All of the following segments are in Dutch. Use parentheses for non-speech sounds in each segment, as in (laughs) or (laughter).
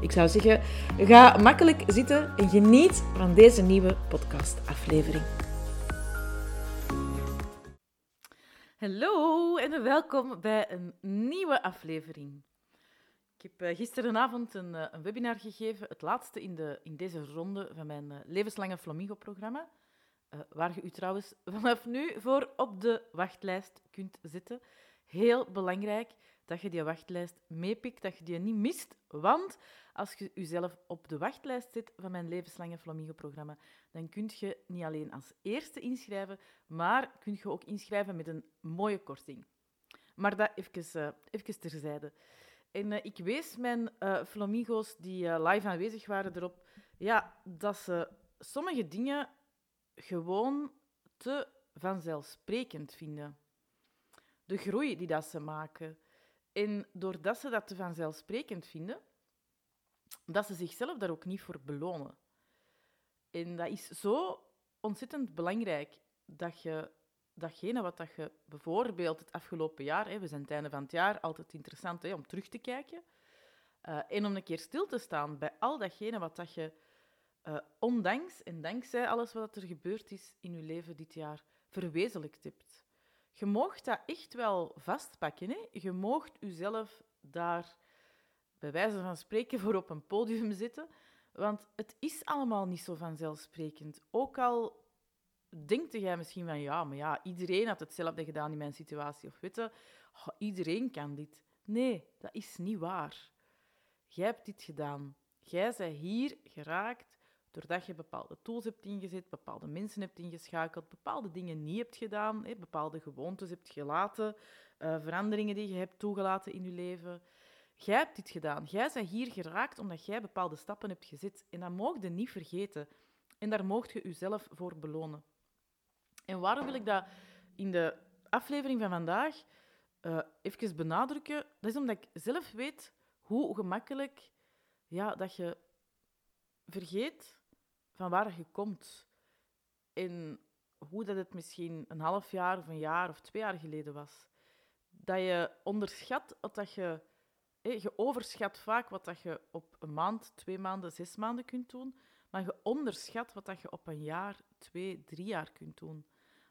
Ik zou zeggen, ga makkelijk zitten en geniet van deze nieuwe podcastaflevering. Hallo en welkom bij een nieuwe aflevering. Ik heb eh, gisterenavond een, eh, een webinar gegeven, het laatste in, de, in deze ronde van mijn eh, levenslange Flamingo-programma, waar je u trouwens (laughs) vanaf nu voor op de wachtlijst kunt zetten. Heel belangrijk dat je die wachtlijst meepikt, dat je die niet mist, want als je jezelf op de wachtlijst zet van mijn levenslange Flamingo-programma, dan kun je niet alleen als eerste inschrijven, maar kun je ook inschrijven met een mooie korting. Maar dat even, even terzijde. En uh, ik wees mijn uh, flamingo's die live aanwezig waren erop, ja, dat ze sommige dingen gewoon te vanzelfsprekend vinden. De groei die dat ze maken. En doordat ze dat te vanzelfsprekend vinden, dat ze zichzelf daar ook niet voor belonen. En dat is zo ontzettend belangrijk dat je datgene wat dat je bijvoorbeeld het afgelopen jaar, hè, we zijn het einde van het jaar, altijd interessant hè, om terug te kijken, uh, en om een keer stil te staan bij al datgene wat dat je uh, ondanks en dankzij alles wat er gebeurd is in je leven dit jaar verwezenlijkt hebt. Je moogt dat echt wel vastpakken. Hè? Je moogt jezelf daar bij wijze van spreken (laughs) voor op een podium zitten. Want het is allemaal niet zo vanzelfsprekend. Ook al denkt jij misschien van ja, maar ja, iedereen had hetzelfde gedaan in mijn situatie. Of weet oh, iedereen kan dit. Nee, dat is niet waar. Jij hebt dit gedaan. Jij bent hier geraakt doordat je bepaalde tools hebt ingezet, bepaalde mensen hebt ingeschakeld, bepaalde dingen niet hebt gedaan, bepaalde gewoontes hebt gelaten, uh, veranderingen die je hebt toegelaten in je leven. Jij hebt dit gedaan. Jij bent hier geraakt omdat jij bepaalde stappen hebt gezet. En dat mocht je niet vergeten. En daar mocht je jezelf voor belonen. En waarom wil ik dat in de aflevering van vandaag uh, even benadrukken? Dat is omdat ik zelf weet hoe gemakkelijk ja, dat je vergeet van waar je komt. En hoe dat het misschien een half jaar of een jaar of twee jaar geleden was. Dat je onderschat dat je je overschat vaak wat dat je op een maand, twee maanden, zes maanden kunt doen, maar je onderschat wat dat je op een jaar, twee, drie jaar kunt doen.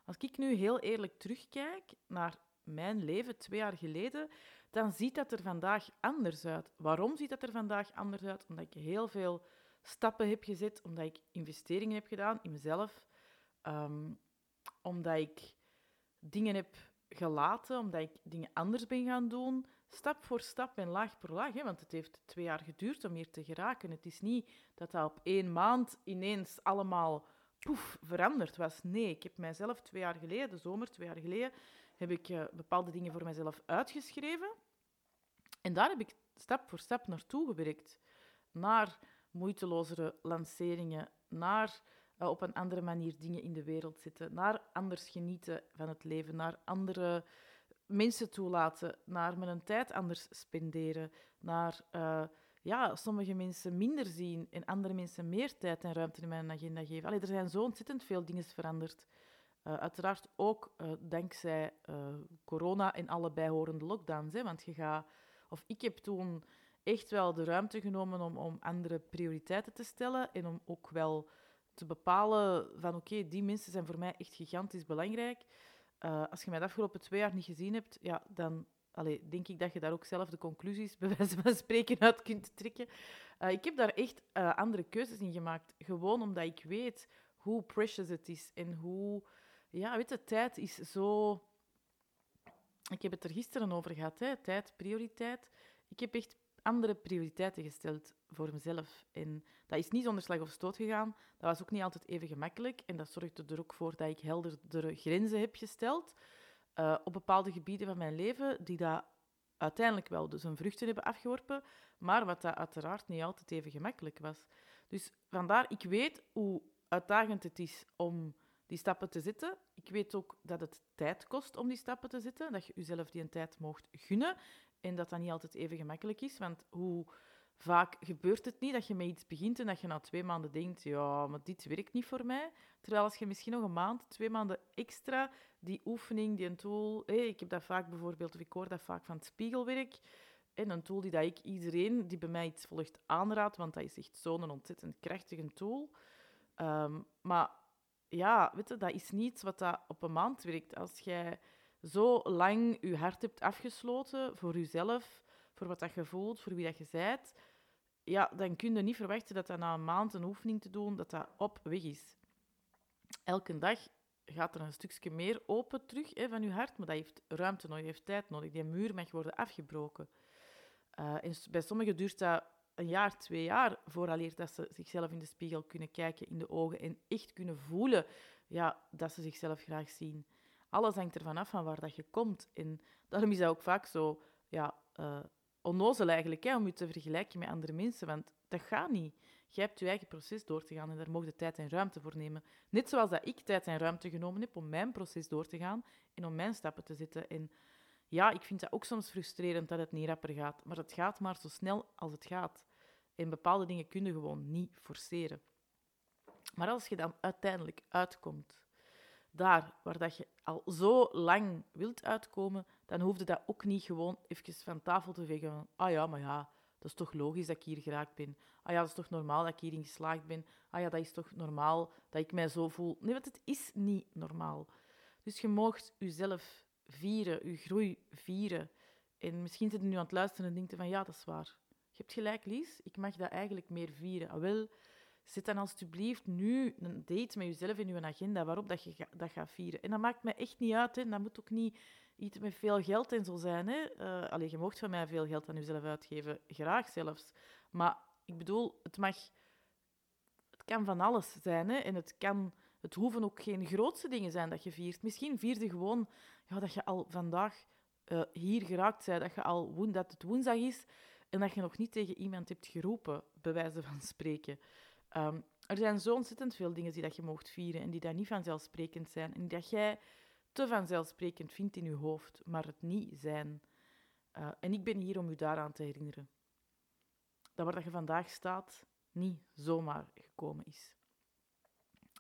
Als ik nu heel eerlijk terugkijk naar mijn leven twee jaar geleden, dan ziet dat er vandaag anders uit. Waarom ziet dat er vandaag anders uit? Omdat ik heel veel stappen heb gezet, omdat ik investeringen heb gedaan in mezelf, ehm, omdat ik dingen heb gelaten, omdat ik dingen anders ben gaan doen, stap voor stap en laag per laag. Hè, want het heeft twee jaar geduurd om hier te geraken. Het is niet dat dat op één maand ineens allemaal poef veranderd was. Nee, ik heb mijzelf twee jaar geleden, de zomer twee jaar geleden, heb ik uh, bepaalde dingen voor mezelf uitgeschreven. En daar heb ik stap voor stap naartoe gewerkt. Moeitelozere lanceringen, naar uh, op een andere manier dingen in de wereld zetten, naar anders genieten van het leven, naar andere mensen toelaten, naar mijn tijd anders spenderen, naar uh, ja, sommige mensen minder zien en andere mensen meer tijd en ruimte in mijn agenda geven. Allee, er zijn zo ontzettend veel dingen veranderd. Uh, uiteraard ook uh, dankzij corona en alle bijhorende lockdowns. Hè, want je gaat, of ik heb toen echt wel de ruimte genomen om, om andere prioriteiten te stellen en om ook wel te bepalen van oké, die mensen zijn voor mij echt gigantisch belangrijk. Uh, als je mij de afgelopen twee jaar niet gezien hebt, ja, dan allee, denk ik dat je daar ook zelf de conclusies, (laughs) bij van spreken, uit kunt trekken. Uh, ik heb daar echt uh, andere keuzes in gemaakt. Gewoon omdat ik weet hoe precious het is en hoe... Ja, weet je, tijd is zo... Ik heb het er gisteren over gehad, hè. tijd, prioriteit. Ik heb echt andere prioriteiten gesteld voor mezelf. En dat is niet zonder slag of stoot gegaan. Dat was ook niet altijd even gemakkelijk. En dat zorgde er ook voor dat ik heldere grenzen heb gesteld uh, op bepaalde gebieden van mijn leven, die dat uiteindelijk wel dus een vruchten hebben afgeworpen, maar wat dat uiteraard niet altijd even gemakkelijk was. Dus vandaar, ik weet hoe uitdagend het is om die stappen te zetten. Ik weet ook dat het tijd kost om die stappen te zetten, dat je jezelf die een tijd mocht gunnen en dat dat niet altijd even gemakkelijk is, want hoe vaak gebeurt het niet dat je met iets begint en dat je na twee maanden denkt, ja, maar dit werkt niet voor mij. Terwijl als je misschien nog een maand, twee maanden extra die oefening, die een tool... ik heb dat vaak bijvoorbeeld, of ik hoor dat vaak van het spiegelwerk, en een tool die dat ik iedereen die bij mij iets volgt aanraad, want dat is echt zo'n ontzettend krachtige tool. Um, maar ja, weet je, dat is niet wat dat op een maand werkt. Als jij zo lang je hart hebt afgesloten voor jezelf, voor wat dat je voelt, voor wie dat je bent, ja, dan kun je niet verwachten dat dat na een maand een oefening te doen, dat dat op weg is. Elke dag gaat er een stukje meer open terug hè, van je hart, maar dat heeft ruimte nodig, heeft tijd nodig. Die muur mag worden afgebroken. En bij sommigen duurt dat een jaar, twee jaar, vooraleer dat ze zichzelf in de spiegel kunnen kijken in de ogen en echt kunnen voelen ja, dat ze zichzelf graag zien. Alles hangt ervan af van waar dat je komt. En daarom is dat ook vaak zo ja, uh, onnozel eigenlijk, hè, om je te vergelijken met andere mensen, want dat gaat niet. Je hebt je eigen proces door te gaan en daar mocht je tijd en ruimte voor nemen. Net zoals dat ik tijd en ruimte genomen heb om mijn proces door te gaan en om mijn stappen te zetten. En ja, ik vind dat ook soms frustrerend dat het niet rapper gaat, maar het gaat maar zo snel als het gaat. En bepaalde dingen kun je gewoon niet forceren. Maar als je dan uiteindelijk uitkomt, daar waar dat je al zo lang wilt uitkomen, dan hoefde dat ook niet gewoon even van tafel te vegen van, ah ja, maar ja, dat is toch logisch dat ik hier geraakt ben. Ah ja, dat is toch normaal dat ik hierin geslaagd ben. Ah ja, dat is toch normaal dat ik mij zo voel. Nee, want het is niet normaal. Dus je moogt jezelf vieren, je groei vieren. En misschien zit je nu aan het luisteren en denkt van, ja, dat is waar. Je hebt gelijk, Lies. Ik mag dat eigenlijk meer vieren. Ah, wel, zet dan alsjeblieft nu een date met jezelf in je agenda waarop dat je dat gaat vieren. En dat maakt me echt niet uit. Hè. Dat moet ook niet iets met veel geld en zo zijn. Hè. Uh, je mocht van mij veel geld aan jezelf uitgeven. Graag zelfs. Maar ik bedoel, het mag... Het kan van alles zijn. Hè. En het kan... Het hoeven ook geen grootste dingen zijn dat je viert. Misschien vier je gewoon ja, dat je al vandaag uh, hier geraakt bent. Dat, je al, dat het woensdag is en dat je nog niet tegen iemand hebt geroepen, bij wijze van spreken. Um, er zijn zo ontzettend veel dingen die dat je mocht vieren en die dat niet vanzelfsprekend zijn. En dat jij te vanzelfsprekend vindt in je hoofd, maar het niet zijn. Uh, en ik ben hier om u daaraan te herinneren. Dat waar dat je vandaag staat, niet zomaar gekomen is.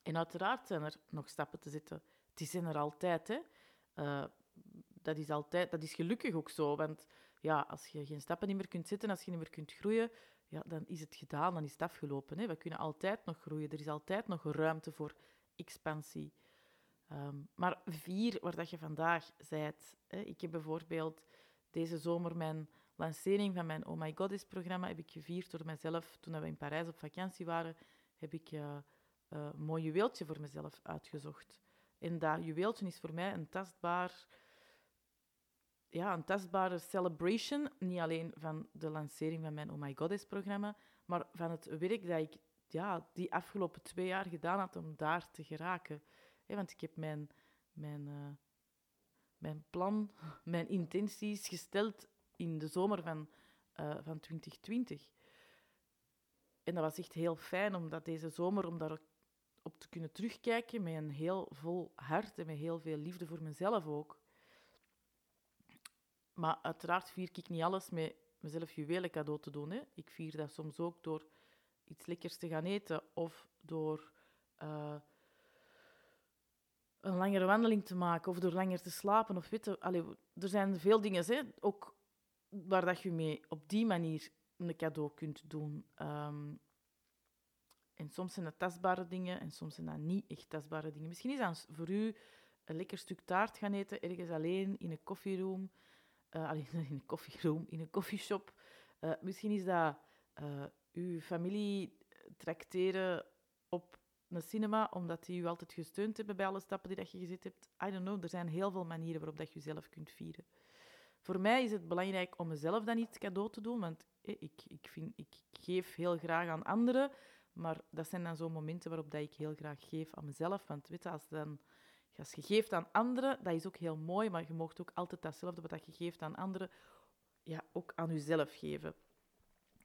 En uiteraard zijn er nog stappen te zetten. Die zijn er altijd, hè. Uh, dat is altijd, dat is gelukkig ook zo, want ja, als je geen stappen niet meer kunt zetten, als je niet meer kunt groeien, ja, dan is het gedaan, dan is het afgelopen. Hè. We kunnen altijd nog groeien, er is altijd nog ruimte voor expansie. Um, maar vier, waar dat je vandaag zijt. Hè. Ik heb bijvoorbeeld deze zomer mijn lancering van mijn Oh My Goddess-programma heb ik gevierd door mezelf. Toen we in Parijs op vakantie waren, heb ik uh, uh, een mooi juweeltje voor mezelf uitgezocht. En dat juweeltje is voor mij een tastbaar ja, een tastbare celebration, niet alleen van de lancering van mijn Oh My Goddess-programma, maar van het werk dat ik ja, die afgelopen twee jaar gedaan had om daar te geraken. want ik heb mijn, mijn, uh, mijn plan, (laughs) mijn intenties gesteld in de zomer van, uh, van 2020. En dat was echt heel fijn, omdat deze zomer, om daar op te kunnen terugkijken met een heel vol hart en met heel veel liefde voor mezelf ook. Maar uiteraard vier ik niet alles met mezelf juwelen cadeau te doen. Hè. Ik vier dat soms ook door iets lekkers te gaan eten of door uh, een langere wandeling te maken of door langer te slapen. Of weet allee, er zijn veel dingen hè, ook waar dat je mee op die manier een cadeau kunt doen. Um, en soms zijn dat tastbare dingen en soms zijn dat niet echt tastbare dingen. Misschien is dat voor u een lekker stuk taart gaan eten, ergens alleen in een koffieroom uh, (laughs) alleen in een koffieroom, in een koffieshop. Uh, misschien is dat uh, uw familie tracteren op een cinema, omdat die u altijd gesteund hebben bij alle stappen die dat je gezet hebt. I don't know, er zijn heel veel manieren waarop dat je jezelf kunt vieren. Voor mij is het belangrijk om mezelf dan iets cadeau te doen, want ik, ik, vind, ik geef heel graag aan anderen, maar dat zijn dan zo'n momenten waarop dat ik heel graag geef aan mezelf. Want weet je, als dan als je geeft aan anderen, dat is ook heel mooi, maar je mag ook altijd datzelfde wat je geeft aan anderen, ja, ook aan jezelf geven.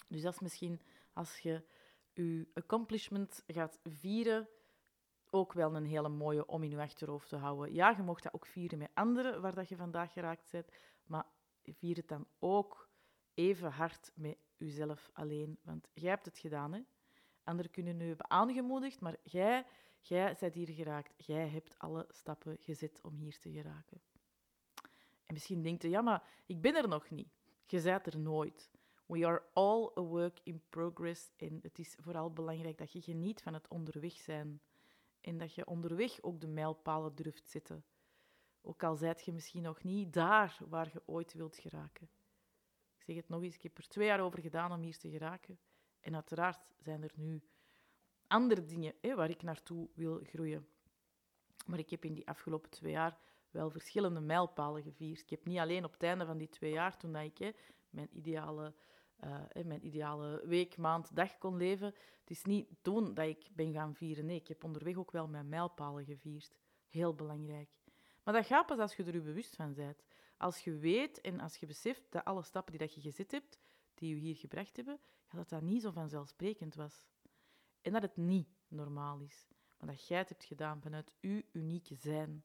Dus dat is misschien als je je accomplishment gaat vieren, ook wel een hele mooie om in je achterhoofd te houden. Ja, je mocht dat ook vieren met anderen waar dat je vandaag geraakt bent, maar vier het dan ook even hard met jezelf alleen. Want jij hebt het gedaan, hè? Anderen kunnen nu hebben aangemoedigd, maar jij, jij bent hier geraakt. Jij hebt alle stappen gezet om hier te geraken. En misschien denkt je, ja, maar ik ben er nog niet. Je bent er nooit. We are all a work in progress. En het is vooral belangrijk dat je geniet van het onderweg zijn. En dat je onderweg ook de mijlpalen durft zetten. Ook al zijt je misschien nog niet daar waar je ooit wilt geraken. Ik zeg het nog eens, ik heb er twee jaar over gedaan om hier te geraken. En uiteraard zijn er nu andere dingen hè, waar ik naartoe wil groeien. Maar ik heb in die afgelopen twee jaar wel verschillende mijlpalen gevierd. Ik heb niet alleen op het einde van die twee jaar, toen ik hè, mijn, ideale, uh, mijn ideale week, maand, dag kon leven, het is niet toen dat ik ben gaan vieren. Nee, ik heb onderweg ook wel mijn mijlpalen gevierd. Heel belangrijk. Maar dat gaat pas als je er je bewust van bent. Als je weet en als je beseft dat alle stappen die dat je gezet hebt, die je hier gebracht hebben, dat dat niet zo vanzelfsprekend was. En dat het niet normaal is. Maar dat jij het hebt gedaan vanuit uw unieke zijn.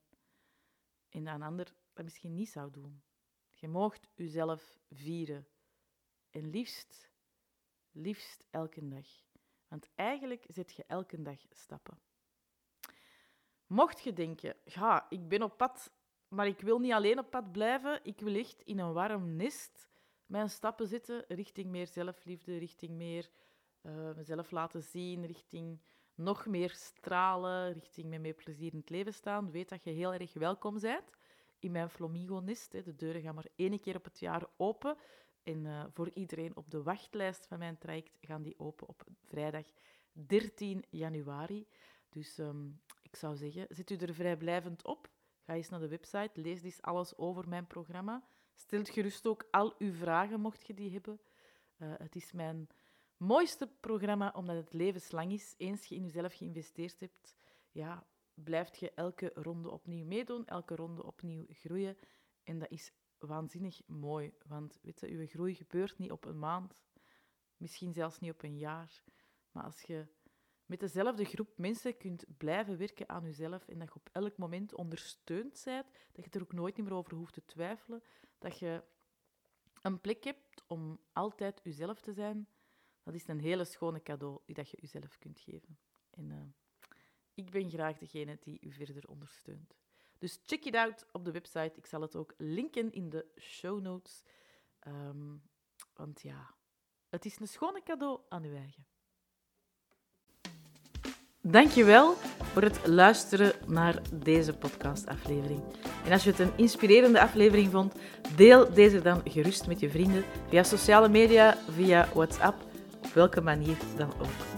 En dat een ander dat misschien niet zou doen. Je moogt jezelf vieren. En liefst, liefst elke dag. Want eigenlijk zet je elke dag stappen. Mocht je denken, ja, ik ben op pad, maar ik wil niet alleen op pad blijven. Ik wil echt in een warm nest mijn stappen zetten richting meer zelfliefde, richting meer uh, mezelf laten zien, richting nog meer stralen, richting met meer plezier in het leven staan. Weet dat je heel erg welkom bent in mijn Flamingo-nest. De deuren gaan maar één keer op het jaar open. En uh, voor iedereen op de wachtlijst van mijn traject gaan die open op vrijdag 13 januari. Dus um, ik zou zeggen, zit u er vrijblijvend op? Ga eens naar de website, lees eens alles over mijn programma. Stel gerust ook al uw vragen, mocht je die hebben. Uh, het is mijn mooiste programma, omdat het levenslang is. Eens je in jezelf geïnvesteerd hebt, ja, blijft je elke ronde opnieuw meedoen, elke ronde opnieuw groeien. En dat is waanzinnig mooi, want weet je, je groei gebeurt niet op een maand, misschien zelfs niet op een jaar. Maar als je met dezelfde groep mensen kunt blijven werken aan jezelf en dat je op elk moment ondersteund bent, dat je er ook nooit meer over hoeft te twijfelen, dat je een plek hebt om altijd jezelf te zijn, dat is een hele schone cadeau die dat je jezelf kunt geven. En uh, ik ben graag degene die u verder ondersteunt. Dus check it out op de website. Ik zal het ook linken in de show notes. Um, want ja, het is een schone cadeau aan uw eigen. Dankjewel voor het luisteren naar deze podcastaflevering. En als je het een inspirerende aflevering vond, deel deze dan gerust met je vrienden via sociale media, via WhatsApp, op welke manier dan ook.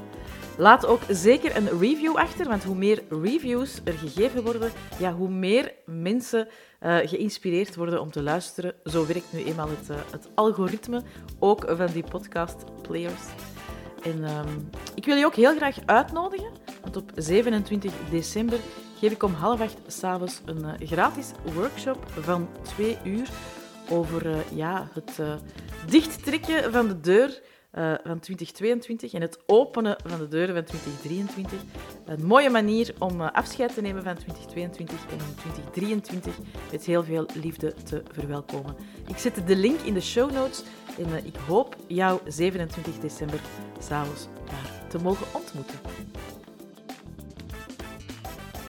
Laat ook zeker een review achter, want hoe meer reviews er gegeven worden, ja, hoe meer mensen uh, geïnspireerd worden om te luisteren. Zo werkt nu eenmaal het, uh, het algoritme, ook van die podcast players. En um, ik wil je ook heel graag uitnodigen, want op 27 december geef ik om half acht s'avonds een uh, gratis workshop van twee uur over ja, het dichttrekken van de deur van 2022 en het openen van de deuren van 2023. Een mooie manier om afscheid te nemen van 2022 en 2023 met heel veel liefde te verwelkomen. Ik zet de link in de show notes en ik hoop jou 27 december s'avonds daar te mogen ontmoeten.